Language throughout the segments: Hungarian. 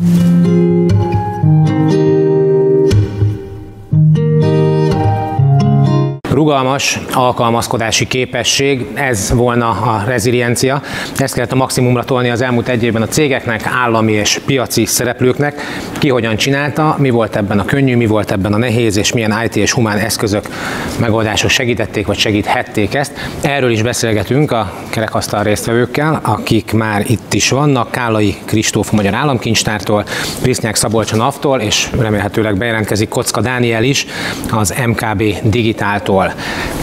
Mm-hmm. Rugalmas alkalmazkodási képesség, ez volna a reziliencia. Ezt kellett a maximumra tolni az elmúlt egy évben a cégeknek, állami és piaci szereplőknek. Ki hogyan csinálta, mi volt ebben a könnyű, mi volt ebben a nehéz, és milyen IT és humán eszközök, megoldások segítették vagy segíthették ezt. Erről is beszélgetünk a kerekasztal résztvevőkkel, akik már itt is vannak, Kálai Kristóf Magyar Államkincstártól, Prisznyák Szabolcs Naftól, és remélhetőleg bejelentkezik Kocka Dániel is az MKB Digitáltól.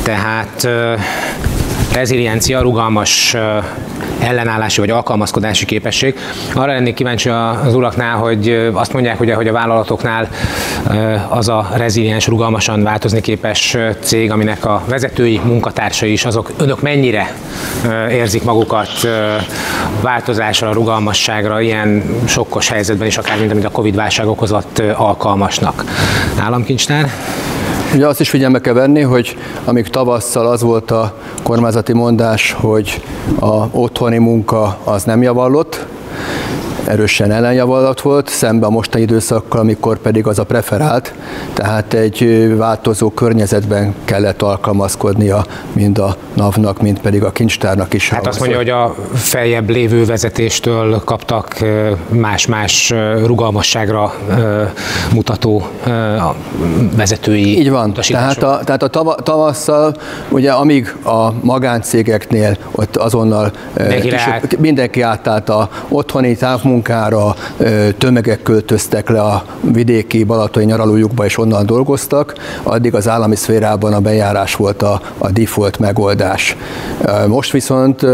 Tehát reziliencia, rugalmas ellenállási vagy alkalmazkodási képesség. Arra lennék kíváncsi az uraknál, hogy azt mondják, hogy a vállalatoknál az a reziliens, rugalmasan változni képes cég, aminek a vezetői, munkatársai is, azok önök mennyire érzik magukat változásra, rugalmasságra, ilyen sokkos helyzetben is, akár mint amit a Covid-válság okozott alkalmasnak. Államkincstár? Ugye azt is figyelme kell venni, hogy amíg tavasszal az volt a kormányzati mondás, hogy a otthoni munka az nem javallott, erősen ellenjavalat volt, szemben a mostani időszakkal, amikor pedig az a preferált, tehát egy változó környezetben kellett alkalmazkodnia mind a NAV-nak, mind pedig a kincstárnak is. Hát azt mondja, hogy a feljebb lévő vezetéstől kaptak más-más rugalmasságra mutató vezetői Így van, tehát a, tehát a tava, tavasszal, ugye amíg a magáncégeknél ott azonnal mindenki, mindenki átállt a otthoni távmunkára, munkára tömegek költöztek le a vidéki balatoni nyaralójukba és onnan dolgoztak, addig az állami szférában a bejárás volt a, a default megoldás. Most viszont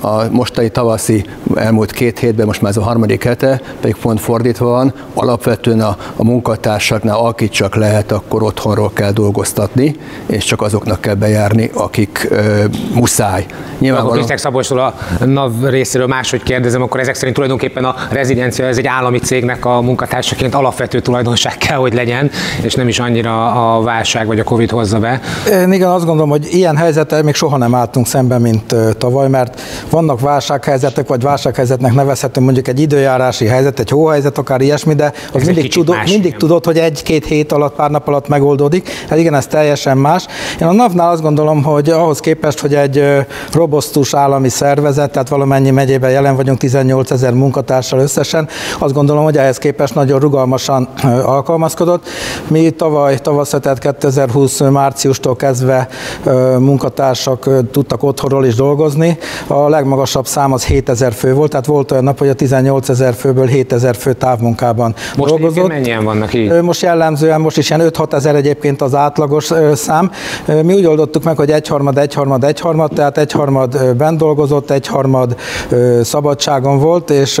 a mostani tavaszi elmúlt két hétben, most már ez a harmadik hete, pedig pont fordítva van, alapvetően a, a munkatársaknál, akit csak lehet, akkor otthonról kell dolgoztatni, és csak azoknak kell bejárni, akik ö, muszáj. Nyilvánvalóan... Akkor Krisztek Szabolcsról a NAV részéről máshogy kérdezem, akkor ezek szerint tulajdonképpen a rezidenscia, ez egy állami cégnek a munkatársaként alapvető tulajdonság kell, hogy legyen, és nem is annyira a válság vagy a Covid hozza be. Én igen, azt gondolom, hogy ilyen helyzettel még soha nem álltunk szemben, mint tavaly, mert vannak válsághelyzetek, vagy válsághelyzetnek nevezhető mondjuk egy időjárási helyzet, egy hóhelyzet, akár ilyesmi, de az mindig, tudod, más, mindig tudod, hogy egy-két hét alatt, pár nap alatt megoldódik. Hát igen, ez teljesen más. Én a NAV-nál azt gondolom, hogy ahhoz képest, hogy egy robosztus állami szervezet, tehát valamennyi megyében jelen vagyunk, 18 ezer munkatársal összesen, azt gondolom, hogy ehhez képest nagyon rugalmasan alkalmazkodott. Mi tavaly tavasz, tehát 2020 márciustól kezdve munkatársak tudtak otthonról is dolgozni. A legmagasabb szám az 7000 fő volt, tehát volt olyan nap, hogy a 18 ezer főből 7000 fő távmunkában most dolgozott. mennyien vannak így? Most jellemzően, most is ilyen 5-6 ezer egyébként az átlagos szám. Mi úgy oldottuk meg, hogy egyharmad, egyharmad, egyharmad, tehát egyharmad bent dolgozott, egyharmad szabadságon volt, és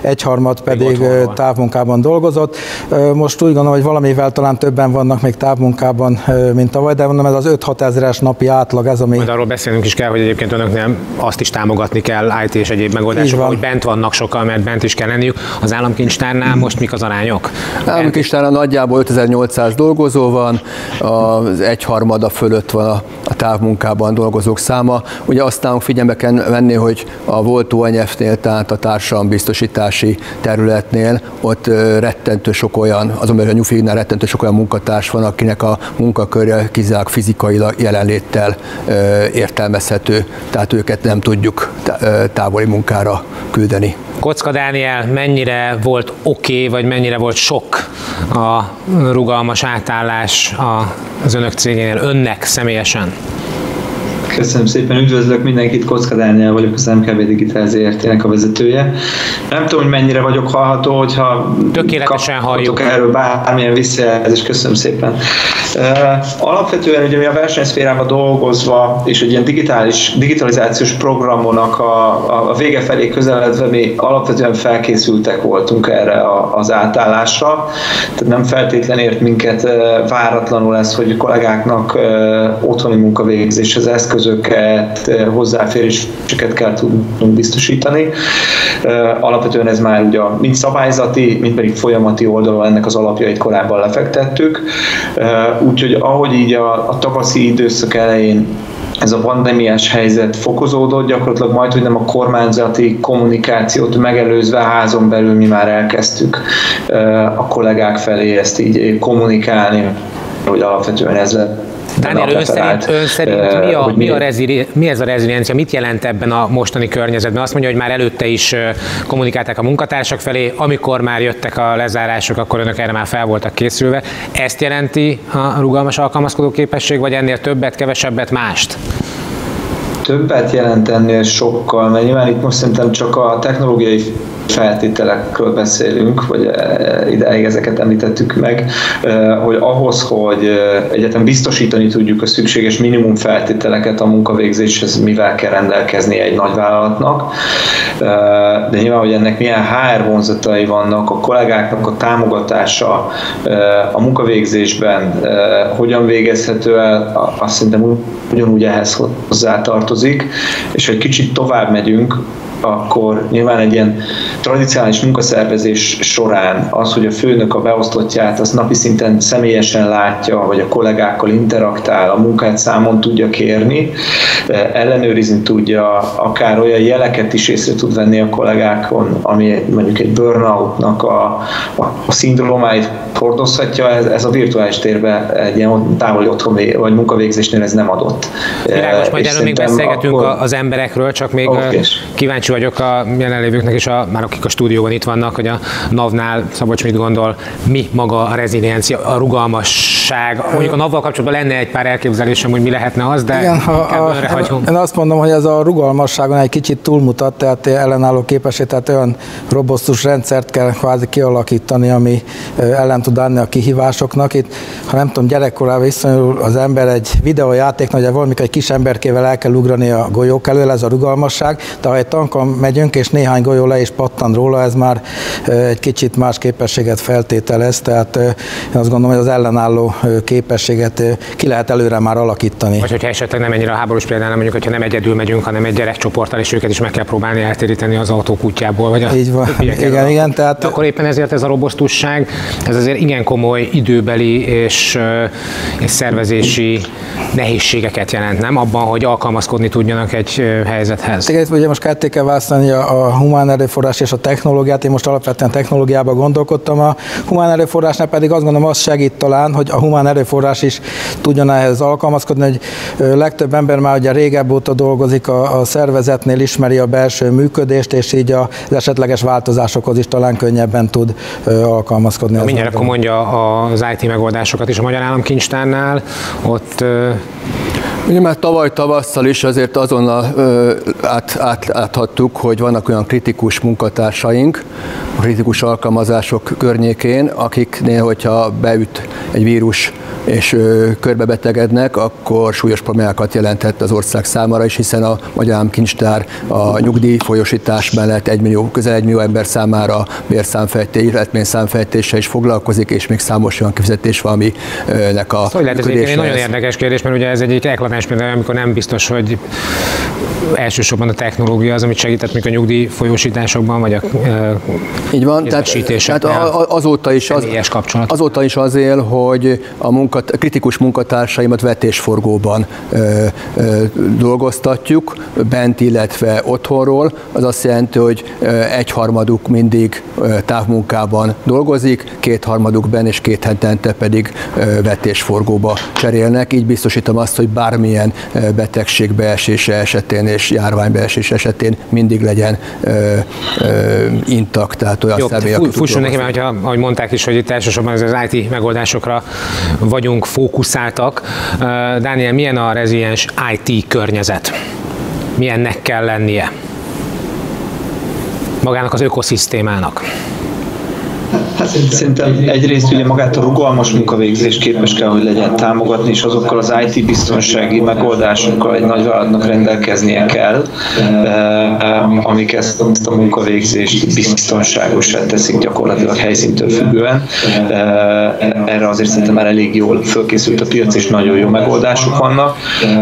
egyharmad pedig távmunkában dolgozott. Most úgy gondolom, hogy valamivel talán többen vannak még távmunkában, mint tavaly, de mondom, ez az 5-6 ezeres napi átlag, ez ami... Majd arról beszélünk is kell, hogy egyébként önöknél azt is támogatni kell IT és egyéb megoldások, van. hogy bent vannak sokkal, mert bent is kell lenniük. Az államkincstárnál most mik az arányok? Államkincstárnál nagyjából 5800 dolgozó van, az egyharmada fölött van a, a távmunkában dolgozók száma. Ugye azt nálunk figyelme kell venni, hogy a volt ONF-nél, tehát a társadalombiztosítási területnél ott rettentő sok olyan, azon belül a Nyufignál rettentő sok olyan munkatárs van, akinek a munkakörje kizárólag fizikailag jelenléttel értelmezhető, tehát őket nem tudjuk távoli munkára küldeni. Kocka Dániel, mennyire volt oké, okay, vagy mennyire volt sok a rugalmas átállás az önök cégénél, önnek személyesen? Köszönöm szépen, üdvözlök mindenkit, Kocka Dániel vagyok, az MKB Digital ZRT-nek a vezetője. Nem tudom, hogy mennyire vagyok hallható, hogyha Tökéletesen halljuk. erről bármilyen visszajelzést, köszönöm szépen. Alapvetően ugye mi a versenyszférában dolgozva, és egy ilyen digitális, digitalizációs programonak a, a vége felé közeledve mi alapvetően felkészültek voltunk erre az átállásra. Tehát nem feltétlenül ért minket váratlanul ez, hogy kollégáknak otthoni munkavégzéshez eszközök eszközöket, hozzáféréseket kell tudnunk biztosítani. Alapvetően ez már ugye mind szabályzati, mind pedig folyamati oldalon ennek az alapjait korábban lefektettük. Úgyhogy ahogy így a, a tavaszi időszak elején ez a pandémiás helyzet fokozódott, gyakorlatilag majd, hogy nem a kormányzati kommunikációt megelőzve házon belül mi már elkezdtük a kollégák felé ezt így kommunikálni, hogy alapvetően ez lett Dániel, ön szerint, ön szerint mi, a, mi, a rezili, mi ez a reziliencia, mit jelent ebben a mostani környezetben? Azt mondja, hogy már előtte is kommunikálták a munkatársak felé, amikor már jöttek a lezárások, akkor önök erre már fel voltak készülve. Ezt jelenti a rugalmas alkalmazkodó képesség, vagy ennél többet, kevesebbet, mást? többet jelent ennél sokkal, mert nyilván itt most szerintem csak a technológiai feltételekről beszélünk, vagy e, ideig ezeket említettük meg, e, hogy ahhoz, hogy e, egyetem biztosítani tudjuk a szükséges minimum feltételeket a munkavégzéshez, mivel kell rendelkezni egy nagyvállalatnak, de nyilván, hogy ennek milyen HR vonzatai vannak, a kollégáknak a támogatása a munkavégzésben hogyan végezhető el, azt szerintem ugyanúgy ehhez hozzátartozik, és hogy kicsit tovább megyünk, akkor nyilván egy ilyen tradicionális munkaszervezés során az, hogy a főnök a beosztottját az napi szinten személyesen látja, vagy a kollégákkal interaktál, a munkát számon tudja kérni, ellenőrizni tudja, akár olyan jeleket is észre tud venni a kollégákon, ami mondjuk egy burnoutnak a, a, a szindrómáit hordozhatja, ez, ez a virtuális térben egy ilyen távoli otthon vagy munkavégzésnél ez nem adott. Világos, majd erről még beszélgetünk akkor... az emberekről, csak még okay. kíváncsi vagyok a jelenlévőknek is, a, már akik a stúdióban itt vannak, hogy a NAV-nál Szabolcs mit gondol, mi maga a reziliencia, a rugalmasság. Mondjuk a NAV-val kapcsolatban lenne egy pár elképzelésem, hogy mi lehetne az, de Igen, ha, a, Én azt mondom, hogy ez a rugalmasságon egy kicsit túlmutat, tehát ellenálló képesség, tehát olyan robosztus rendszert kell kvázi kialakítani, ami ellen tud állni a kihívásoknak. Itt, ha nem tudom, gyerekkorában viszonyul az ember egy videójáték, hogy valamikor egy kis emberkével el kell ugrani a golyók elől, ez a rugalmasság, de ha egy tankon megyünk, és néhány golyó le is pattan róla, ez már egy kicsit más képességet feltételez, tehát én azt gondolom, hogy az ellenálló képességet ki lehet előre már alakítani. Vagy hogyha esetleg nem ennyire a háborús példánál, mondjuk, hogyha nem egyedül megyünk, hanem egy gyerekcsoporttal, és őket is meg kell próbálni eltéríteni az autó kutyából, vagy a Így van. Igen, igen, tehát... Akkor éppen ezért ez a robosztusság, ez azért igen komoly időbeli és, és szervezési nehézségeket jelent, nem? Abban, hogy alkalmazkodni tudjanak egy helyzethez. Igen, ugye most kell választani a, a humán erőforrás és a technológiát. Én most alapvetően technológiában gondolkodtam. A humán erőforrásnál pedig azt gondolom, az segít talán, hogy a humán erőforrás is tudjon ehhez alkalmazkodni, hogy legtöbb ember már ugye régebb óta dolgozik a, a szervezetnél, ismeri a belső működést, és így az esetleges változásokhoz is talán könnyebben tud alkalmazkodni. Na, mindjárt akkor mondja az IT megoldásokat is a Magyar Államkincstárnál. Ott Ugye már tavaly tavasszal is azért azonnal ö, át, át, áthattuk, hogy vannak olyan kritikus munkatársaink, a kritikus alkalmazások környékén, akiknél, hogyha beüt egy vírus és körbebetegednek, akkor súlyos problémákat jelentett az ország számára is, hiszen a Magyar Kincstár a nyugdíj folyosítás mellett 1 millió, közel 1 millió ember számára bérszámfejtés, illetményszámfejtése is foglalkozik, és még számos olyan kifizetés van, aminek a szóval lehet, ez egy nagyon érdekes kérdés, mert ugye ez egy eklatás például, amikor nem biztos, hogy elsősorban a technológia az, amit segített még a nyugdíj folyósításokban, vagy a Így van, tehát, tehát azóta is, az, kapcsolat. azóta is az él, hogy a munkat, kritikus munkatársaimat vetésforgóban ö, ö, dolgoztatjuk, bent, illetve otthonról. Az azt jelenti, hogy egyharmaduk mindig távmunkában dolgozik, kétharmaduk ben és két hetente pedig vetésforgóba cserélnek. Így biztosítom azt, hogy bármilyen betegség beesése esetén és járványbeesés esetén mindig legyen ö, ö, intakt, tehát olyan Jó, személy, aki Fussunk neki, mert hogyha, ahogy mondták is, hogy itt elsősorban az IT megoldásokra vagyunk fókuszáltak. Dániel, milyen a reziliens IT környezet? Milyennek kell lennie? Magának az ökoszisztémának. Hát szerintem egyrészt ugye magát a rugalmas munkavégzés képes kell, hogy legyen támogatni, és azokkal az IT biztonsági megoldásokkal egy nagyvállalatnak rendelkeznie kell, eh, amik ezt a munkavégzést biztonságosá teszik gyakorlatilag helyszíntől függően. Eh, erre azért szerintem már elég jól fölkészült a piac, és nagyon jó megoldások vannak.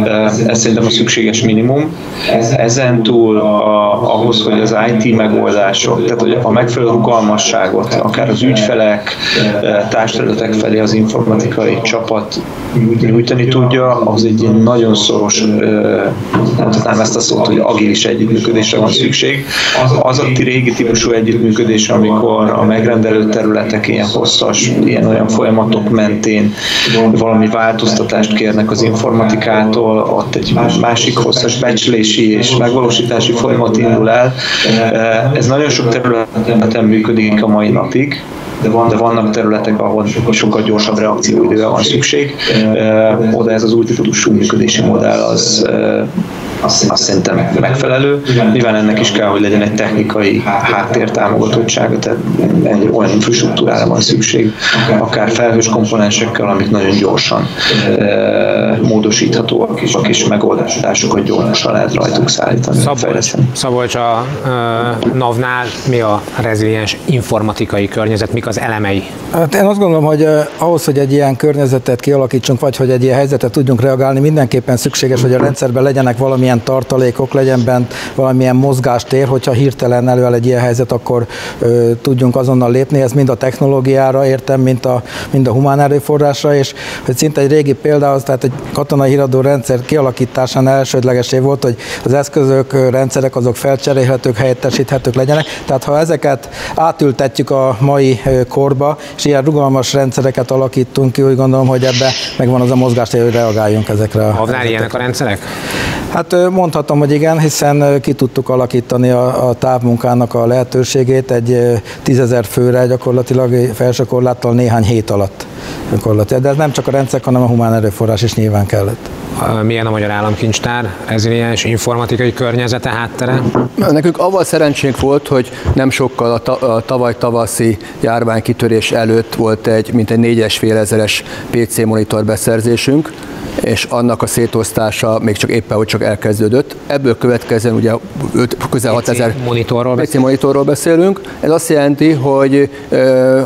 Eh, ez szerintem a szükséges minimum. Ezen túl a, ahhoz, hogy az IT megoldások, tehát hogy a megfelelő rugalmasságot, akár az ügyfelek, társadalmatok felé az informatikai csapat nyújtani tudja, az egy nagyon szoros, mondhatnám ezt a szót, hogy agilis együttműködésre van szükség. Az a régi típusú együttműködés, amikor a megrendelő területek ilyen hosszas, ilyen olyan folyamatok mentén valami változtatást kérnek az informatikától, ott egy másik hosszas becslési és megvalósítási folyamat indul el. Ez nagyon sok területen működik a mai napig, de, van, de vannak területek, ahol sokkal gyorsabb reakcióidőre van szükség. Oda ez az új típusú működési modell az azt, szerintem megfelelő. Nyilván ennek is kell, hogy legyen egy technikai háttértámogatottsága, tehát egy olyan infrastruktúrára van szükség, akár felhős komponensekkel, amik nagyon gyorsan e, módosíthatóak, és kis megoldásokat gyorsan lehet rajtuk szállítani. Szabolcs, Szabolcs a uh, NAV-nál mi a reziliens informatikai környezet, mik az elemei? Hát én azt gondolom, hogy uh, ahhoz, hogy egy ilyen környezetet kialakítsunk, vagy hogy egy ilyen helyzetet tudjunk reagálni, mindenképpen szükséges, hogy a rendszerben legyenek valami valamilyen tartalékok, legyen bent valamilyen mozgástér, hogyha hirtelen előáll egy ilyen helyzet, akkor ö, tudjunk azonnal lépni. Ez mind a technológiára értem, mint a, mind a humán erőforrásra, és hogy szinte egy régi példához, tehát egy katonai híradó rendszer kialakításán elsődlegesé volt, hogy az eszközök, rendszerek azok felcserélhetők, helyettesíthetők legyenek. Tehát ha ezeket átültetjük a mai korba, és ilyen rugalmas rendszereket alakítunk ki, úgy gondolom, hogy ebbe megvan az a mozgástér, hogy reagáljunk ezekre. A ilyenek a rendszerek? Hát mondhatom, hogy igen, hiszen ki tudtuk alakítani a, a távmunkának a lehetőségét egy tízezer főre gyakorlatilag felső korláttal néhány hét alatt gyakorlatilag. De ez nem csak a rendszer, hanem a humán erőforrás is nyilván kellett. Milyen a Magyar Államkincstár reziliens informatikai környezete, háttere? Nekünk avval szerencsénk volt, hogy nem sokkal a, ta- a tavaly tavaszi járványkitörés előtt volt egy, mint egy négyes fél ezeres PC monitor beszerzésünk, és annak a szétosztása még csak éppen, hogy csak elkezdődött. Ebből következően ugye 5, közel 6000 monitorról, PC monitorról beszélünk. Ez azt jelenti, hogy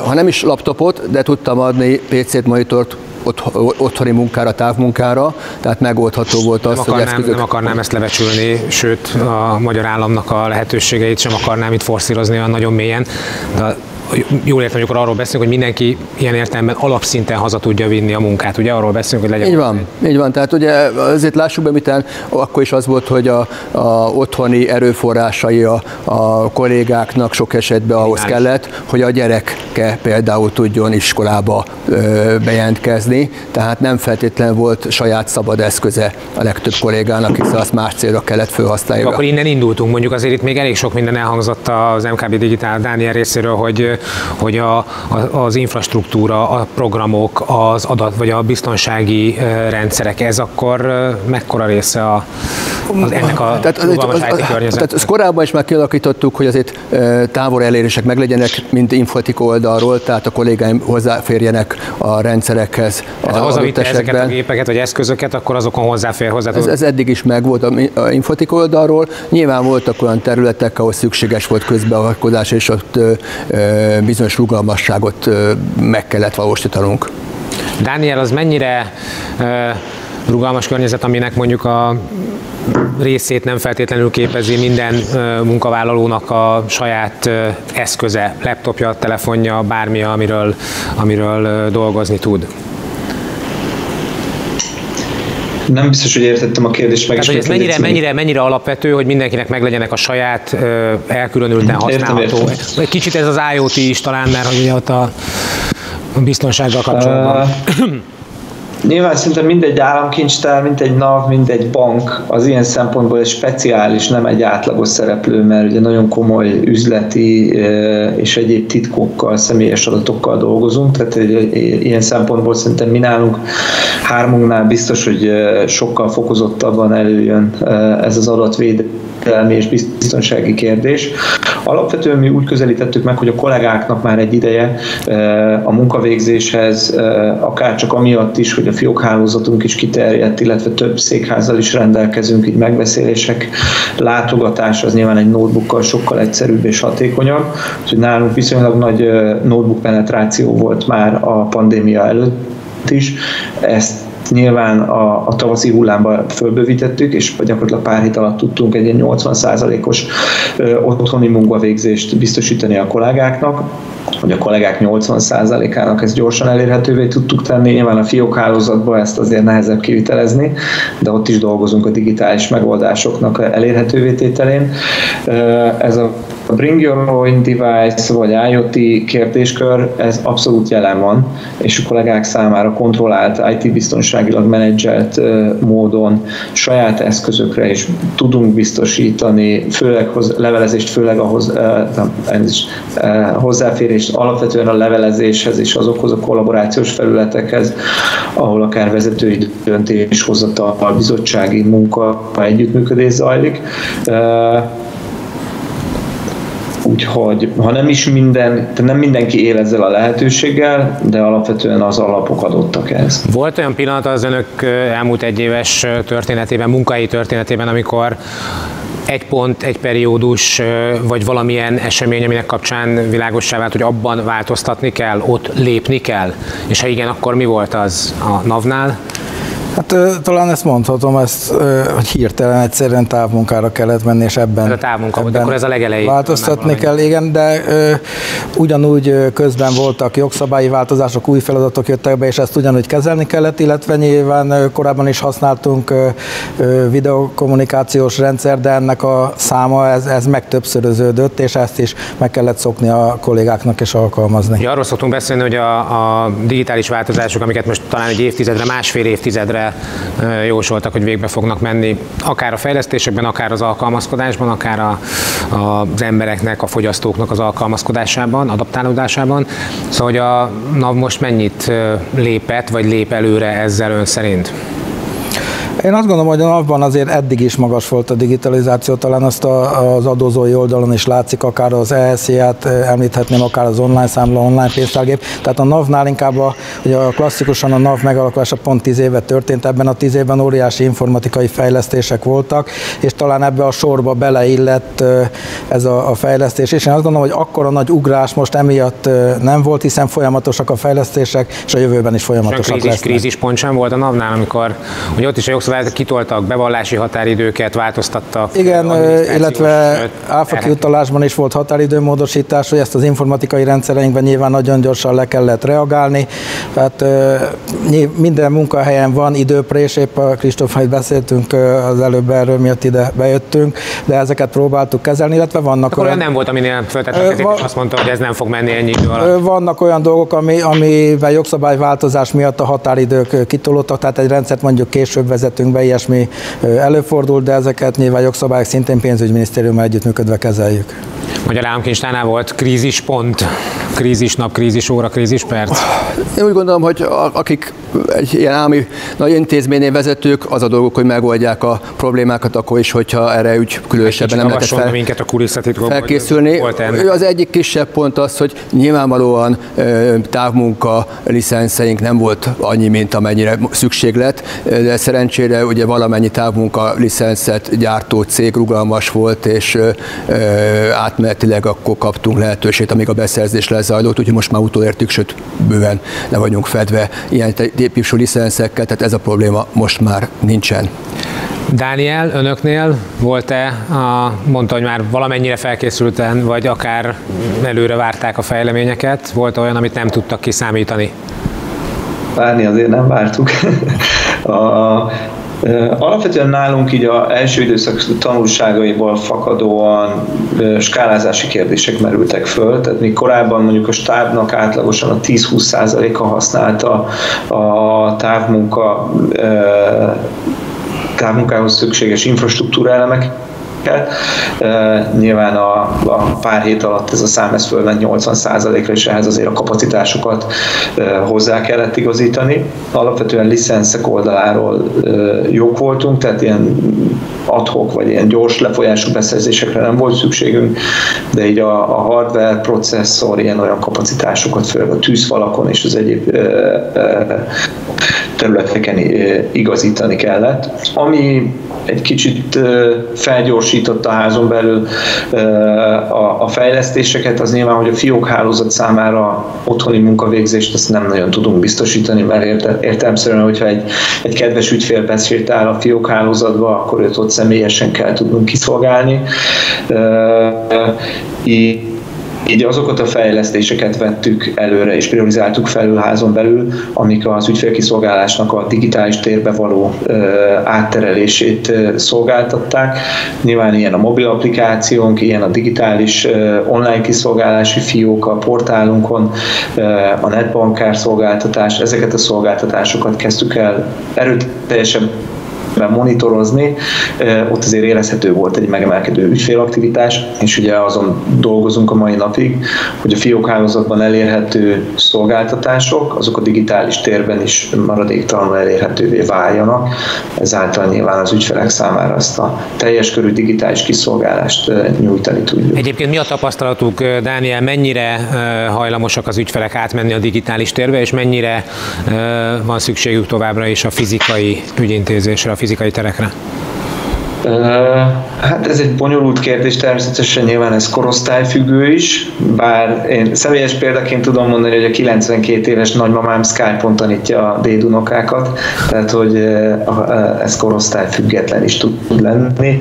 ha nem is laptopot, de tudtam adni PC-t, monitort otthoni munkára, távmunkára, tehát megoldható volt az, nem akarnám, hogy eszközök... Nem akarnám ezt levecsülni, sőt a magyar államnak a lehetőségeit sem akarnám itt forszírozni olyan nagyon mélyen, de jól értem, amikor arról beszélünk, hogy mindenki ilyen értelemben alapszinten haza tudja vinni a munkát, ugye arról beszélünk, hogy legyen. Így van, így van. Tehát ugye azért lássuk be, miten akkor is az volt, hogy a, a otthoni erőforrásai a, a kollégáknak sok esetben ahhoz kellett, hogy a gyereke például tudjon iskolába ö, bejelentkezni, tehát nem feltétlenül volt saját szabad eszköze a legtöbb kollégának, hiszen azt más célra kellett felhasználni. Akkor innen indultunk, mondjuk azért itt még elég sok minden elhangzott az MKB Digitál Dániel részéről, hogy hogy a, a, az infrastruktúra, a programok, az adat vagy a biztonsági rendszerek, ez akkor mekkora része a, az, ennek a tehát, az, az, az, tehát ezt korábban is már kialakítottuk, hogy azért távol elérések meglegyenek, mint infotik oldalról, tehát a kollégáim hozzáférjenek a rendszerekhez. Tehát ha hazavitte ezeket a gépeket vagy eszközöket, akkor azokon hozzáfér hozzá. Ez, ez eddig is megvolt a infotik oldalról. Nyilván voltak olyan területek, ahol szükséges volt közbeavatkozás, és ott bizonyos rugalmasságot meg kellett valósítanunk. Dániel, az mennyire rugalmas környezet, aminek mondjuk a részét nem feltétlenül képezi minden munkavállalónak a saját eszköze, laptopja, telefonja, bármi, amiről, amiről dolgozni tud. Nem biztos, hogy értettem a kérdést meg. Tehát, ez mennyire, mennyire, mennyire alapvető, hogy mindenkinek meglegyenek a saját elkülönülten használható. Értem, értem. Kicsit ez az IoT is talán, mert hogy ott a biztonsággal kapcsolatban. Uh, Nyilván szerintem mindegy államkincstár, mint egy NAV, mint egy bank az ilyen szempontból egy speciális, nem egy átlagos szereplő, mert ugye nagyon komoly üzleti és egyéb titkokkal, személyes adatokkal dolgozunk, tehát ilyen szempontból szerintem mi nálunk hármunknál biztos, hogy sokkal fokozottabban előjön ez az adatvédelmi és biztonsági kérdés. Alapvetően mi úgy közelítettük meg, hogy a kollégáknak már egy ideje a munkavégzéshez, akár csak amiatt is, hogy a fiókhálózatunk is kiterjedt, illetve több székházzal is rendelkezünk, így megbeszélések, látogatás az nyilván egy notebookkal sokkal egyszerűbb és hatékonyabb. Úgyhogy nálunk viszonylag nagy notebook penetráció volt már a pandémia előtt is. Ezt nyilván a, a tavaszi hullámba fölbővítettük, és gyakorlatilag pár hét alatt tudtunk egy 80%-os otthoni munkavégzést biztosítani a kollégáknak hogy a kollégák 80%-ának ezt gyorsan elérhetővé tudtuk tenni. Nyilván a fiók hálózatban ezt azért nehezebb kivitelezni, de ott is dolgozunk a digitális megoldásoknak elérhetővé tételén. Ez a a Bring Your Own Device vagy IoT kérdéskör, ez abszolút jelen van, és a kollégák számára kontrollált, IT-biztonságilag menedzselt módon saját eszközökre is tudunk biztosítani, főleg hoz, levelezést, főleg nem, is, hozzáférést alapvetően a levelezéshez és azokhoz a kollaborációs felületekhez, ahol akár vezetői döntéshozatal, bizottsági munka, együttműködés zajlik Úgyhogy ha nem is minden, nem mindenki él ezzel a lehetőséggel, de alapvetően az alapok adottak ez. Volt olyan pillanat az önök elmúlt egy éves történetében, munkai történetében, amikor egy pont, egy periódus, vagy valamilyen esemény, aminek kapcsán világossá vált, hogy abban változtatni kell, ott lépni kell? És ha igen, akkor mi volt az a NAV-nál? Hát talán ezt mondhatom, ezt, hogy hirtelen egyszerűen távmunkára kellett menni, és ebben, ez a távmunka ebben akkor ez a legelején. Változtatni kell, igen, de ö, ugyanúgy közben voltak jogszabályi változások, új feladatok jöttek be, és ezt ugyanúgy kezelni kellett, illetve nyilván korábban is használtunk ö, ö, videokommunikációs rendszer, de ennek a száma ez, ez megtöbbszöröződött, és ezt is meg kellett szokni a kollégáknak és alkalmazni. Ja, arról szoktunk beszélni, hogy a, a digitális változások, amiket most talán egy évtizedre, másfél évtizedre jósoltak, hogy végbe fognak menni, akár a fejlesztésekben, akár az alkalmazkodásban, akár a, az embereknek, a fogyasztóknak az alkalmazkodásában, adaptálódásában. Szóval, hogy a NAV most mennyit lépett, vagy lép előre ezzel ön szerint? Én azt gondolom, hogy a napban azért eddig is magas volt a digitalizáció, talán azt a, az adózói oldalon is látszik, akár az ESZ-ját említhetném, akár az online számla, online pénztárgép. Tehát a NAV-nál inkább a, ugye a klasszikusan a NAV megalakulása pont 10 éve történt, ebben a 10 évben óriási informatikai fejlesztések voltak, és talán ebbe a sorba beleillett ez a, a fejlesztés. És én azt gondolom, hogy akkora nagy ugrás most emiatt nem volt, hiszen folyamatosak a fejlesztések, és a jövőben is folyamatosak krízis, lesznek. Krízispont sem volt a NAV-nál, amikor hogy ott is a jogszabályok kitoltak bevallási határidőket, változtattak. Igen, illetve áfa kiutalásban is volt határidőmódosítás, hogy ezt az informatikai rendszereinkben nyilván nagyon gyorsan le kellett reagálni. Tehát minden munkahelyen van időprés, épp a Kristóf, beszéltünk az előbb erről, miatt ide bejöttünk, de ezeket próbáltuk kezelni, illetve vannak Akkor olyan... nem volt, aminél föltettek és azt mondta, hogy ez nem fog menni ennyi idő alatt. Vannak olyan dolgok, ami, amivel jogszabályváltozás miatt a határidők kitolódtak, tehát egy rendszert mondjuk később vezetünk be, ilyesmi előfordul, de ezeket nyilván jogszabályok szintén pénzügyminisztériummal együttműködve kezeljük. Magyar Államkincstárnál volt krízispont, krízisnap, krízisóra, krízisperc? Én úgy gondolom, hogy akik egy ilyen állami nagy intézménynél vezetők, az a dolgok, hogy megoldják a problémákat, akkor is, hogyha erre úgy különösebben nem lehet fel, minket a felkészülni. Az egyik kisebb pont az, hogy nyilvánvalóan távmunka licenszeink nem volt annyi, mint amennyire szükség lett, de szerencsére ugye valamennyi távmunka licenszet gyártó cég rugalmas volt, és átmenetileg akkor kaptunk lehetőséget, amíg a beszerzés lezajlott, úgyhogy most már utolértük, sőt bőven le vagyunk fedve ilyen típusú licenszekkel, tehát ez a probléma most már nincsen. Dániel, önöknél volt-e, a, mondta, hogy már valamennyire felkészülten, vagy akár előre várták a fejleményeket, volt olyan, amit nem tudtak kiszámítani? Várni azért nem vártuk. a, Alapvetően nálunk így a első időszak tanulságaiból fakadóan skálázási kérdések merültek föl, tehát még korábban mondjuk a stábnak átlagosan a 10-20%-a használta a távmunka távmunkához szükséges infrastruktúra elemek Nyilván a, a pár hét alatt ez a szám ez fölment 80%-ra, és ehhez azért a kapacitásokat hozzá kellett igazítani. Alapvetően licenszek oldaláról jók voltunk, tehát ilyen adhok vagy ilyen gyors lefolyású beszerzésekre nem volt szükségünk, de így a, a hardware, processzor, ilyen olyan kapacitásokat, főleg a tűzfalakon és az egyéb területeken igazítani kellett. Ami egy kicsit felgyorsította a házon belül a fejlesztéseket, az nyilván, hogy a fiók hálózat számára otthoni munkavégzést ezt nem nagyon tudunk biztosítani, mert értelmszerűen, hogyha egy, egy kedves ügyfél besétál a fiók hálózatba, akkor őt ott személyesen kell tudnunk kiszolgálni. Azokat a fejlesztéseket vettük előre és priorizáltuk felül házon belül, amik az ügyfélkiszolgálásnak a digitális térbe való átterelését szolgáltatták. Nyilván ilyen a mobil applikációnk, ilyen a digitális online kiszolgálási fiók a portálunkon, a netbankár szolgáltatás, ezeket a szolgáltatásokat kezdtük el erőteljesen monitorozni, ott azért érezhető volt egy megemelkedő ügyfélaktivitás, és ugye azon dolgozunk a mai napig, hogy a fiókhálózatban elérhető szolgáltatások, azok a digitális térben is maradéktalanul elérhetővé váljanak, ezáltal nyilván az ügyfelek számára azt a teljes körű digitális kiszolgálást nyújtani tudjuk. Egyébként mi a tapasztalatuk, Dániel, mennyire hajlamosak az ügyfelek átmenni a digitális térbe, és mennyire van szükségük továbbra is a fizikai ügyintézésre, a fizikai terekre? Hát ez egy bonyolult kérdés, természetesen nyilván ez korosztályfüggő is, bár én személyes példaként tudom mondani, hogy a 92 éves nagymamám Skype-on tanítja a dédunokákat, tehát hogy ez korosztályfüggetlen is tud lenni.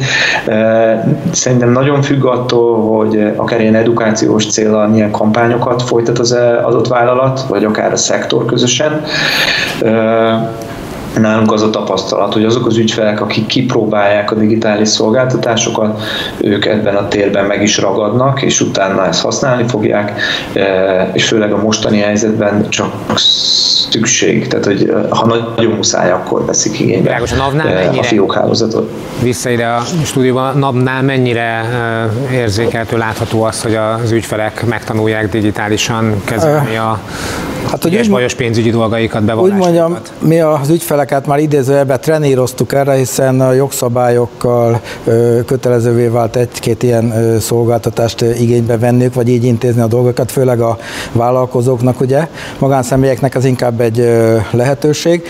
Szerintem nagyon függ attól, hogy akár ilyen edukációs célral milyen kampányokat folytat az adott vállalat, vagy akár a szektor közösen nálunk az a tapasztalat, hogy azok az ügyfelek, akik kipróbálják a digitális szolgáltatásokat, ők ebben a térben meg is ragadnak, és utána ezt használni fogják, e, és főleg a mostani helyzetben csak szükség, tehát hogy e, ha nagyon muszáj, akkor veszik igénybe Világos, a, NAV-nál e, mennyire, a fiókhálózatot. Vissza ide a stúdióban, NAV-nál mennyire érzékeltő, látható az, hogy az ügyfelek megtanulják digitálisan kezelni a hát, hogy bajos pénzügyi dolgaikat, bevallásokat? Úgy mondjam, mi az ügyfeleket már idézőjelben treníroztuk erre, hiszen a jogszabályokkal kötelezővé vált egy-két ilyen szolgáltatást igénybe venniük, vagy így intézni a dolgokat, főleg a vállalkozóknak, ugye, magánszemélyeknek ez inkább egy lehetőség.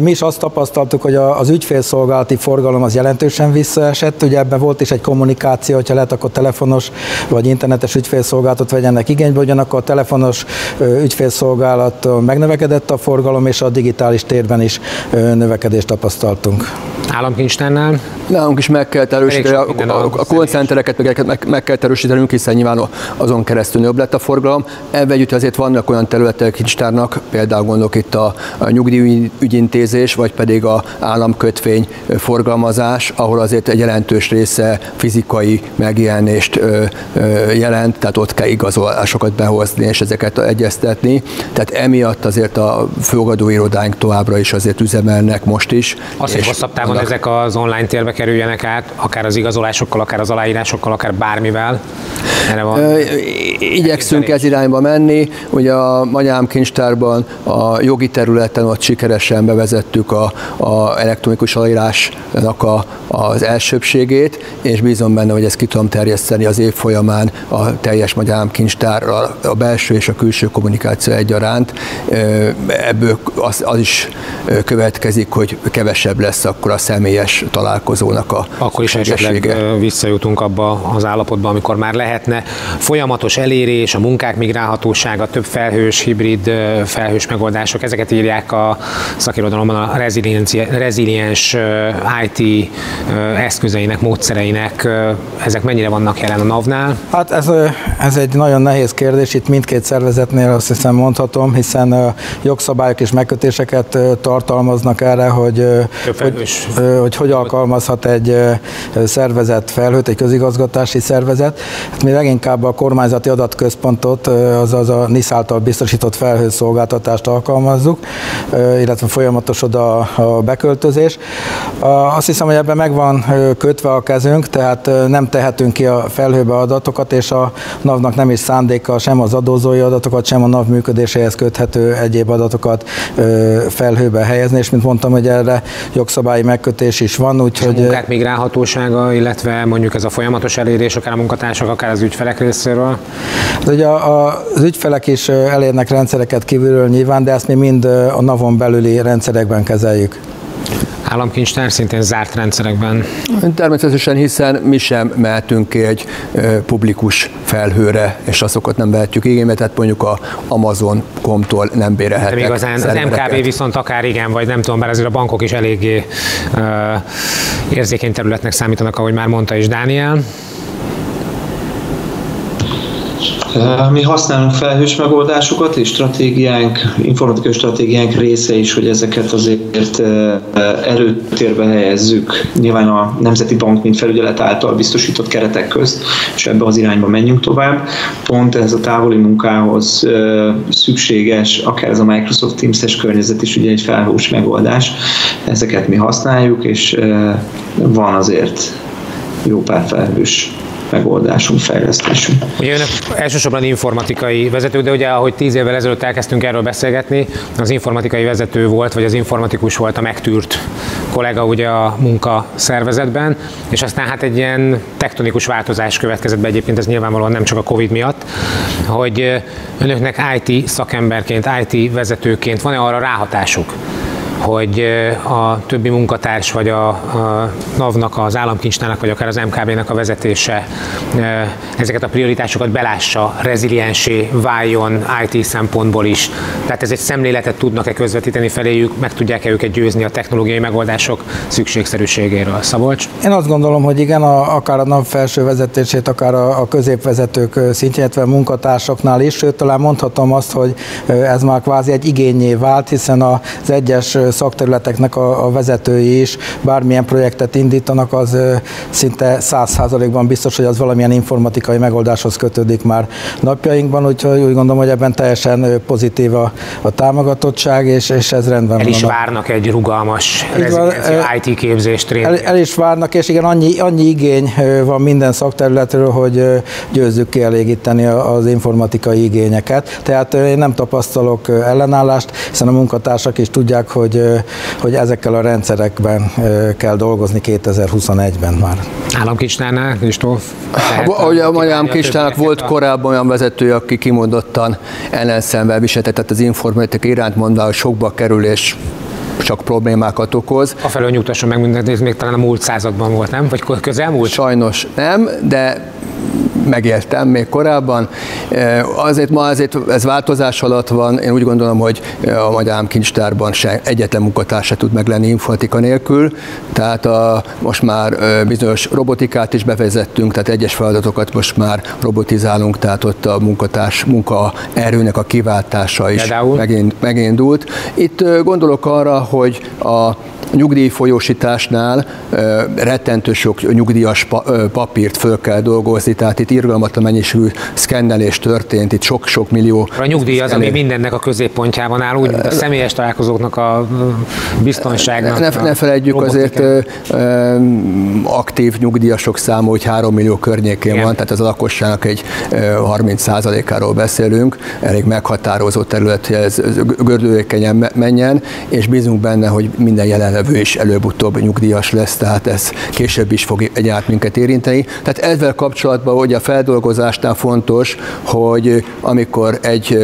Mi is azt tapasztaltuk, hogy az ügyfélszolgálati forgalom az jelentősen visszaesett, ugye ebben volt is egy kommunikáció, hogyha lehet, akkor telefonos vagy internetes ügyfélszolgáltat vegyenek igénybe, ugyanakkor a telefonos ügyfélszolgálat alatt megnövekedett a forgalom, és a digitális térben is növekedést tapasztaltunk. Államkincstárnál? Nálunk is meg kell erősíteni, a, a, a koncentereket meg, meg, meg kell erősítenünk, hiszen nyilván azon keresztül jobb lett a forgalom. Ebben együtt azért vannak olyan területek kincstárnak, például gondolok itt a, a nyugdíjügyintézés, vagy pedig a államkötvény forgalmazás, ahol azért egy jelentős része fizikai megjelenést ö, ö, jelent, tehát ott kell igazolásokat behozni és ezeket egyeztetni. Tehát emiatt azért a főgadóirodáink továbbra is azért üzemelnek most is. Azt, hogy hosszabb távon. Ezek az online térbe kerüljenek át, akár az igazolásokkal, akár az aláírásokkal, akár bármivel. Erre van. Ö, igyekszünk ez irányba menni. Ugye a Magyar Kincstárban a jogi területen ott sikeresen bevezettük a, a elektronikus aláírásnak a, az elsőbségét, és bízom benne, hogy ezt ki tudom terjeszteni az év folyamán a teljes Magyar Kincstárral, a belső és a külső kommunikáció egyaránt. Ebből az, az is következik, hogy kevesebb lesz akkor a személyes találkozónak a Akkor is esetleg visszajutunk abba az állapotba, amikor már lehetne folyamatos elérés, a munkák migrálhatósága, több felhős, hibrid felhős megoldások, ezeket írják a szakirodalomban a reziliens IT eszközeinek, módszereinek, ezek mennyire vannak jelen a NAV-nál? Hát ez, ez egy nagyon nehéz kérdés, itt mindkét szervezetnél azt hiszem mondhatom, hiszen jogszabályok és megkötéseket tartalmaznak erre, hogy hogy, hogy hogy alkalmazhat egy szervezet felhőt, egy közigazgatási szervezet. Hát mi leginkább a kormányzati adatközpontot, azaz a NISZ által biztosított felhőszolgáltatást alkalmazzuk, illetve folyamatos oda a beköltözés. Azt hiszem, hogy ebben meg kötve a kezünk, tehát nem tehetünk ki a felhőbe adatokat, és a NAV-nak nem is szándéka sem az adózói adatokat, sem a NAV működéséhez köthető egyéb adatokat felhőbe helyezni, és mint mondtam, hogy erre jogszabályi megkötés is van, úgyhogy... A munkák migrálhatósága, illetve mondjuk ez a folyamatos elérés, akár a munkatársak, akár az ügyfelek részéről? Hát ugye a, a, az ügyfelek is elérnek rendszereket kívülről nyilván, de ezt mi mind a NAV-on belüli rendszerekben kezeljük államkincstár szintén zárt rendszerekben? Természetesen, hiszen mi sem mehetünk ki egy publikus felhőre, és azokat nem vehetjük igénybe, tehát mondjuk a Amazon.com-tól nem bérelhetek. De igazán az MKB viszont akár igen, vagy nem tudom, bár azért a bankok is eléggé uh, érzékeny területnek számítanak, ahogy már mondta is Dániel. Mi használunk felhős megoldásokat, és stratégiánk, informatikai stratégiánk része is, hogy ezeket azért előtérbe helyezzük. Nyilván a Nemzeti Bank, mint felügyelet által biztosított keretek közt, és ebbe az irányba menjünk tovább. Pont ez a távoli munkához szükséges, akár ez a Microsoft Teams-es környezet is ugye egy felhős megoldás. Ezeket mi használjuk, és van azért jó pár felhős megoldásunk, fejlesztésünk. Ugye önök elsősorban informatikai vezető, de ugye ahogy tíz évvel ezelőtt elkezdtünk erről beszélgetni, az informatikai vezető volt, vagy az informatikus volt a megtűrt kollega ugye a munka szervezetben, és aztán hát egy ilyen tektonikus változás következett be egyébként, ez nyilvánvalóan nem csak a Covid miatt, hogy önöknek IT szakemberként, IT vezetőként van-e arra ráhatásuk, hogy a többi munkatárs, vagy a, a NAV-nak, az államkincsnának, vagy akár az MKB-nak a vezetése ezeket a prioritásokat belássa, reziliensé váljon IT szempontból is. Tehát ez egy szemléletet tudnak-e közvetíteni feléjük, meg tudják-e őket győzni a technológiai megoldások szükségszerűségéről. Szabolcs? Én azt gondolom, hogy igen, a, akár a NAV felső vezetését, akár a, a középvezetők szintjén, illetve munkatársaknál is, sőt, talán mondhatom azt, hogy ez már kvázi egy igényé vált, hiszen az egyes szakterületeknek a, a vezetői is bármilyen projektet indítanak, az szinte száz százalékban biztos, hogy az valamilyen informatikai megoldáshoz kötődik már napjainkban, úgyhogy úgy gondolom, hogy ebben teljesen pozitív a, a támogatottság, és, és ez rendben el van. El is várnak egy rugalmas IT képzést. El, el is várnak, és igen, annyi, annyi igény van minden szakterületről, hogy győzzük kielégíteni az informatikai igényeket. Tehát én nem tapasztalok ellenállást, hiszen a munkatársak is tudják, hogy hogy ezekkel a rendszerekben kell dolgozni 2021-ben már. Államkincstárnál, Kristóf? Ugye a Magyar Kincstának volt korábban olyan vezető, aki kimondottan ellenszenvel viseltetett az informatika iránt, mondta, hogy sokba kerül és csak problémákat okoz. A felől nyugtasson meg mindent, ez még talán a múlt században volt, nem? Vagy közelmúlt? Sajnos nem, de megértem még korábban. Azért ma azért ez változás alatt van, én úgy gondolom, hogy a Magyar Államkincstárban se egyetlen munkatárs se tud meglenni informatika nélkül, tehát a, most már bizonyos robotikát is bevezettünk, tehát egyes feladatokat most már robotizálunk, tehát ott a munkatárs munkaerőnek a kiváltása is megindult. Itt gondolok arra, hogy a nyugdíjfolyósításnál rettentő sok nyugdíjas papírt föl kell dolgozni, tehát itt irgalmatlan mennyiségű szkennelés történt, itt sok-sok millió. A nyugdíj az, ami mindennek a középpontjában áll, úgy, mint a személyes találkozóknak a biztonságnak. Ne, ne felejtjük azért ö, aktív nyugdíjasok száma, hogy 3 millió környékén Igen. van, tehát az a lakosságnak egy 30%-áról beszélünk, elég meghatározó terület, hogy ez gördülékenyen menjen, és bízunk benne, hogy minden jelenlevő is előbb-utóbb nyugdíjas lesz, tehát ez később is fog egyáltalán minket érinteni. Tehát ezzel kapcsolatban, hogy a feldolgozásnál fontos, hogy amikor egy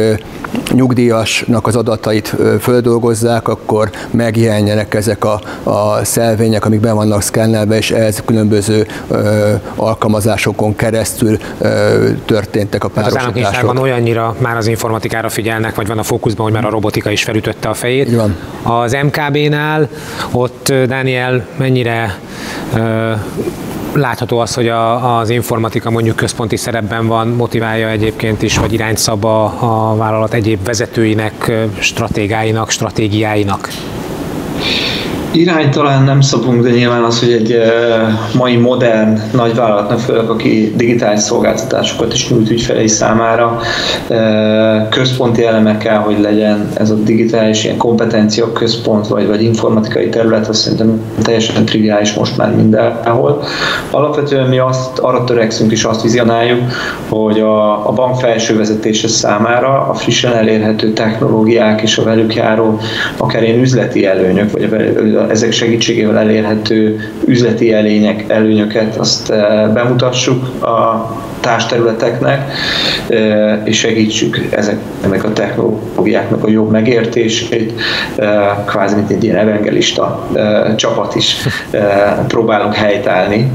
nyugdíjasnak az adatait földolgozzák, akkor megjelenjenek ezek a, a szelvények, amik be vannak szkennelve, és ez különböző ö, alkalmazásokon keresztül ö, történtek a párosítások. Hát az olyannyira már az informatikára figyelnek, vagy van a fókuszban, hogy már a robotika is felütötte a fejét. van. Az MKB-nál ott Daniel mennyire ö, látható az, hogy a, az informatika mondjuk központi szerepben van, motiválja egyébként is, vagy irányt szab a, a vállalat egyéb vezetőinek, stratégáinak, stratégiáinak? Irány talán nem szabunk, de nyilván az, hogy egy mai modern nagyvállalatnak, főleg aki digitális szolgáltatásokat is nyújt ügyfelei számára, központi eleme kell, hogy legyen ez a digitális ilyen kompetencia központ, vagy, vagy informatikai terület, azt szerintem teljesen triviális most már mindenhol. Alapvetően mi azt, arra törekszünk és azt vizionáljuk, hogy a, a bank felső vezetése számára a frissen elérhető technológiák és a velük járó akár ilyen üzleti előnyök, vagy a ezek segítségével elérhető üzleti elények, előnyöket azt eh, bemutassuk a társterületeknek, eh, és segítsük ezeknek a technológiáknak a jobb megértését, eh, kvázi mint egy ilyen evangelista csapat is próbálunk helytállni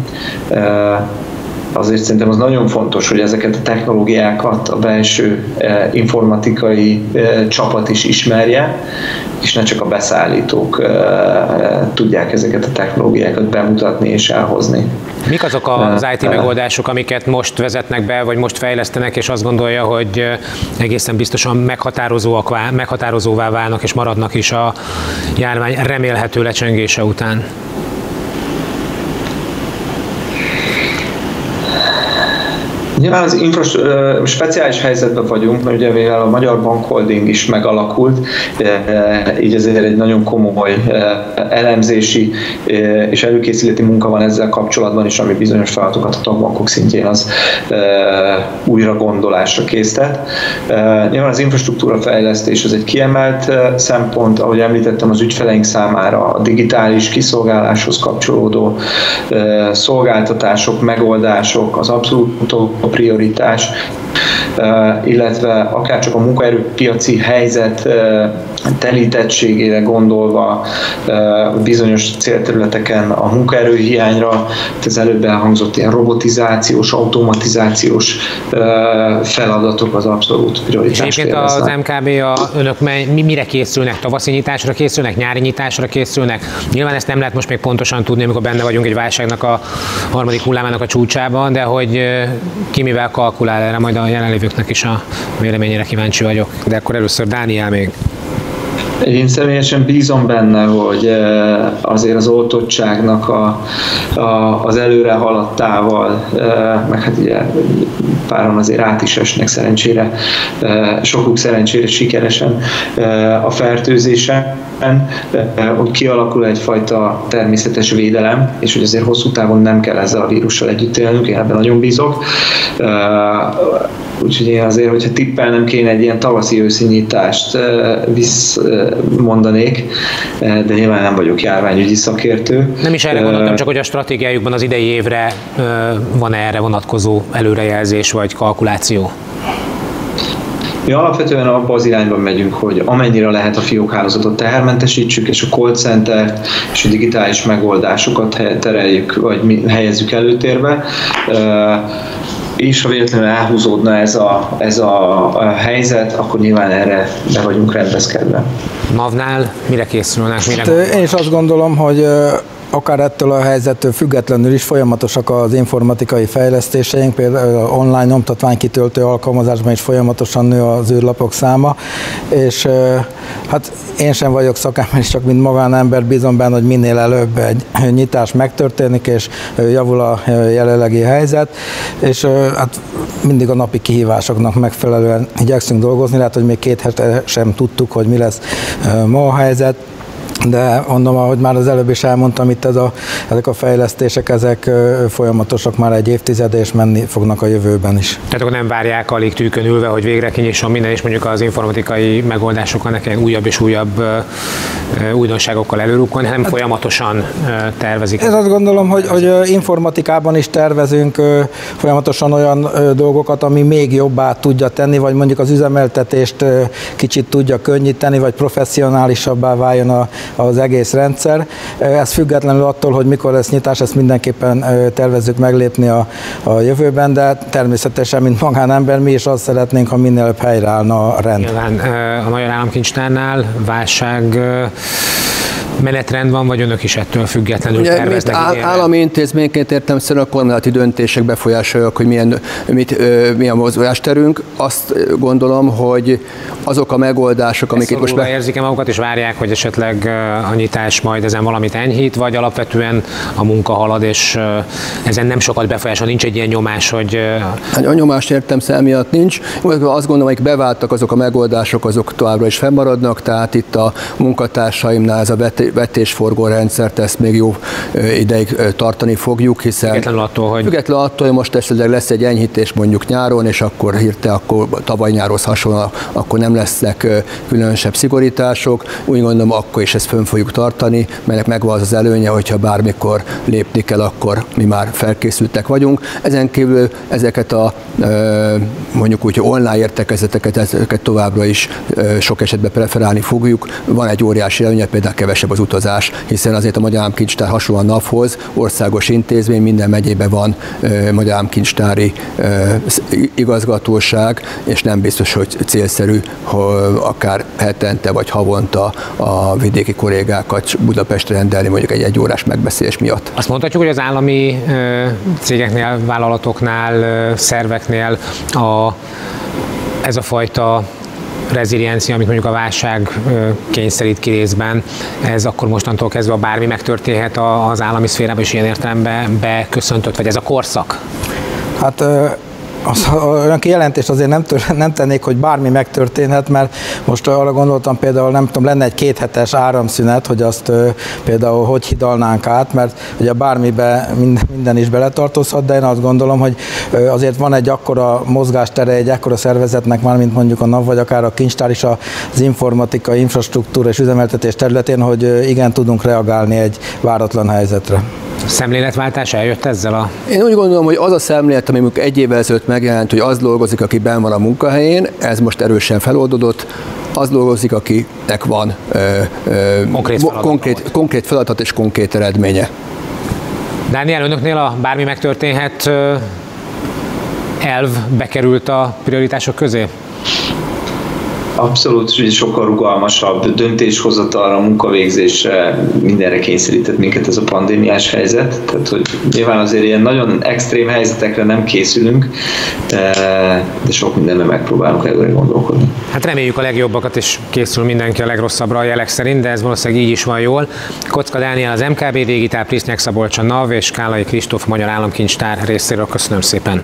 azért szerintem az nagyon fontos, hogy ezeket a technológiákat a belső informatikai csapat is ismerje, és ne csak a beszállítók tudják ezeket a technológiákat bemutatni és elhozni. Mik azok az IT megoldások, amiket most vezetnek be, vagy most fejlesztenek, és azt gondolja, hogy egészen biztosan meghatározóak, meghatározóvá válnak és maradnak is a járvány remélhető lecsengése után? Nyilván az infras, speciális helyzetben vagyunk, mert ugye mivel a Magyar Bankholding is megalakult, így azért egy nagyon komoly elemzési és előkészületi munka van ezzel kapcsolatban is, ami bizonyos feladatokat a tagbankok szintjén az újra gondolásra késztet. Nyilván az infrastruktúra fejlesztés az egy kiemelt szempont, ahogy említettem, az ügyfeleink számára a digitális kiszolgáláshoz kapcsolódó szolgáltatások, megoldások, az abszolút prioritás, illetve akár csak a munkaerőpiaci helyzet telítettségére gondolva bizonyos célterületeken a munkaerőhiányra, az előbb elhangzott ilyen robotizációs, automatizációs feladatok az abszolút prioritás. És egyébként az MKB, a, önök mi, mire készülnek? Tavaszi nyitásra készülnek? Nyári nyitásra készülnek? Nyilván ezt nem lehet most még pontosan tudni, amikor benne vagyunk egy válságnak a harmadik hullámának a csúcsában, de hogy ki mivel kalkulál erre, majd a jelenlévőknek is a véleményére kíváncsi vagyok. De akkor először Dániel még. Én személyesen bízom benne, hogy eh, azért az oltottságnak a, a, az előre haladtával, eh, meg hát ugye páran azért át is esnek szerencsére, eh, sokuk szerencsére sikeresen a fertőzésen, hogy kialakul egyfajta természetes védelem, és hogy azért hosszú távon nem kell ezzel a vírussal együtt élnünk, én ebben nagyon bízok. Úgyhogy én azért, hogyha tippelnem kéne egy ilyen tavaszi őszi nyitást visz mondanék, de nyilván nem vagyok járványügyi szakértő. Nem is erre gondoltam, csak hogy a stratégiájukban az idei évre van erre vonatkozó előrejelzés vagy kalkuláció? Mi alapvetően abba az irányban megyünk, hogy amennyire lehet a fiókhálózatot tehermentesítsük, és a call center és a digitális megoldásokat tereljük, vagy helyezzük előtérbe és ha véletlenül elhúzódna ez a, ez a, a helyzet, akkor nyilván erre be vagyunk rendezkedve. Mavnál mire készülnek? Mire hát, én is azt gondolom, hogy akár ettől a helyzettől függetlenül is folyamatosak az informatikai fejlesztéseink, például online nyomtatványkitöltő alkalmazásban is folyamatosan nő az űrlapok száma, és hát én sem vagyok szakember, csak mint magánember bízom benne, hogy minél előbb egy nyitás megtörténik, és javul a jelenlegi helyzet, és hát mindig a napi kihívásoknak megfelelően igyekszünk dolgozni, lehet, hogy még két hete sem tudtuk, hogy mi lesz ma a helyzet, de mondom, ahogy már az előbb is elmondtam, itt ez a, ezek a fejlesztések, ezek folyamatosak már egy évtized, és menni fognak a jövőben is. Tehát akkor nem várják alig tűkön ülve, hogy végre kinyisson minden, és mondjuk az informatikai megoldásokkal nekem újabb és újabb újdonságokkal előrukkolni, hanem folyamatosan tervezik. Én azt gondolom, hogy, hogy informatikában is tervezünk folyamatosan olyan dolgokat, ami még jobbá tudja tenni, vagy mondjuk az üzemeltetést kicsit tudja könnyíteni, vagy professzionálisabbá váljon a, az egész rendszer. Ez függetlenül attól, hogy mikor lesz nyitás, ezt mindenképpen tervezzük meglépni a, a jövőben, de természetesen, mint magánember, mi is azt szeretnénk, ha minél előbb helyreállna a rend. Nyilván a Magyar Államkincstárnál válság uh, menetrend van, vagy önök is ettől függetlenül Ugye, terveznek? Áll, állami intézményként értem szerint a kormányzati döntések befolyásolják, hogy milyen, mit, milyen mozgásterünk. Azt gondolom, hogy azok a megoldások, amik itt most be... érzik-e magukat, és várják, hogy esetleg a nyitás majd ezen valamit enyhít, vagy alapvetően a munka halad, és ezen nem sokat befolyásol, nincs egy ilyen nyomás, hogy... Hát a nyomást értem miatt nincs. Azt gondolom, hogy beváltak azok a megoldások, azok továbbra is fennmaradnak, tehát itt a munkatársaimnál ez a vetésforgó rendszert, ezt még jó ideig tartani fogjuk, hiszen függetlenül attól, hogy, függetlenül attól, hogy most esetleg lesz egy enyhítés mondjuk nyáron, és akkor hirte, akkor tavaly nyárhoz hasonlóan, akkor nem lesznek különösebb szigorítások. Úgy gondolom, akkor is ezt fönn fogjuk tartani, mert megvan az az előnye, hogyha bármikor lépni kell, akkor mi már felkészültek vagyunk. Ezen kívül ezeket a mondjuk úgy, hogy online értekezeteket ezeket továbbra is sok esetben preferálni fogjuk. Van egy óriási előnye, például kevesebb az utazás, hiszen azért a Magyar Államkincstár hasonlóan NAV-hoz országos intézmény, minden megyében van Magyar Államkincstári igazgatóság, és nem biztos, hogy célszerű, hogy akár hetente vagy havonta a vidéki kollégákat Budapestre rendelni mondjuk egy egyórás megbeszélés miatt. Azt mondhatjuk, hogy az állami cégeknél, vállalatoknál, szerveknél a, ez a fajta reziliencia, amit mondjuk a válság kényszerít ki részben, ez akkor mostantól kezdve bármi megtörténhet az állami szférában, és ilyen értelemben beköszöntött, vagy ez a korszak? Hát az, olyan kijelentést azért nem, tör, nem tennék, hogy bármi megtörténhet, mert most arra gondoltam például, nem tudom, lenne egy kéthetes áramszünet, hogy azt például hogy hidalnánk át, mert ugye bármibe minden, minden is beletartozhat, de én azt gondolom, hogy azért van egy akkora mozgástere egy akkora szervezetnek már, mint mondjuk a NAV, vagy akár a kincstár is az informatika, infrastruktúra és üzemeltetés területén, hogy igen, tudunk reagálni egy váratlan helyzetre. Szemléletváltás eljött ezzel a... Én úgy gondolom, hogy az a szemlélet, ami egy évvel ezelőtt megjelent, hogy az dolgozik, aki ben van a munkahelyén, ez most erősen feloldódott, az dolgozik, akinek van ö, ö, konkrét, feladat, konkrét, konkrét feladat és konkrét eredménye. Dániel, önöknél a bármi megtörténhet elv bekerült a prioritások közé? Abszolút, sokkal rugalmasabb döntéshozatalra, munkavégzésre, mindenre kényszerített minket ez a pandémiás helyzet. Tehát, hogy nyilván azért ilyen nagyon extrém helyzetekre nem készülünk, de, sok mindenre megpróbálunk előre gondolkodni. Hát reméljük a legjobbakat, és készül mindenki a legrosszabbra a jelek szerint, de ez valószínűleg így is van jól. Kocka Dániel az MKB Digitál, Prisznyek Szabolcsa NAV és Kálai Kristóf Magyar Államkincstár részéről köszönöm szépen.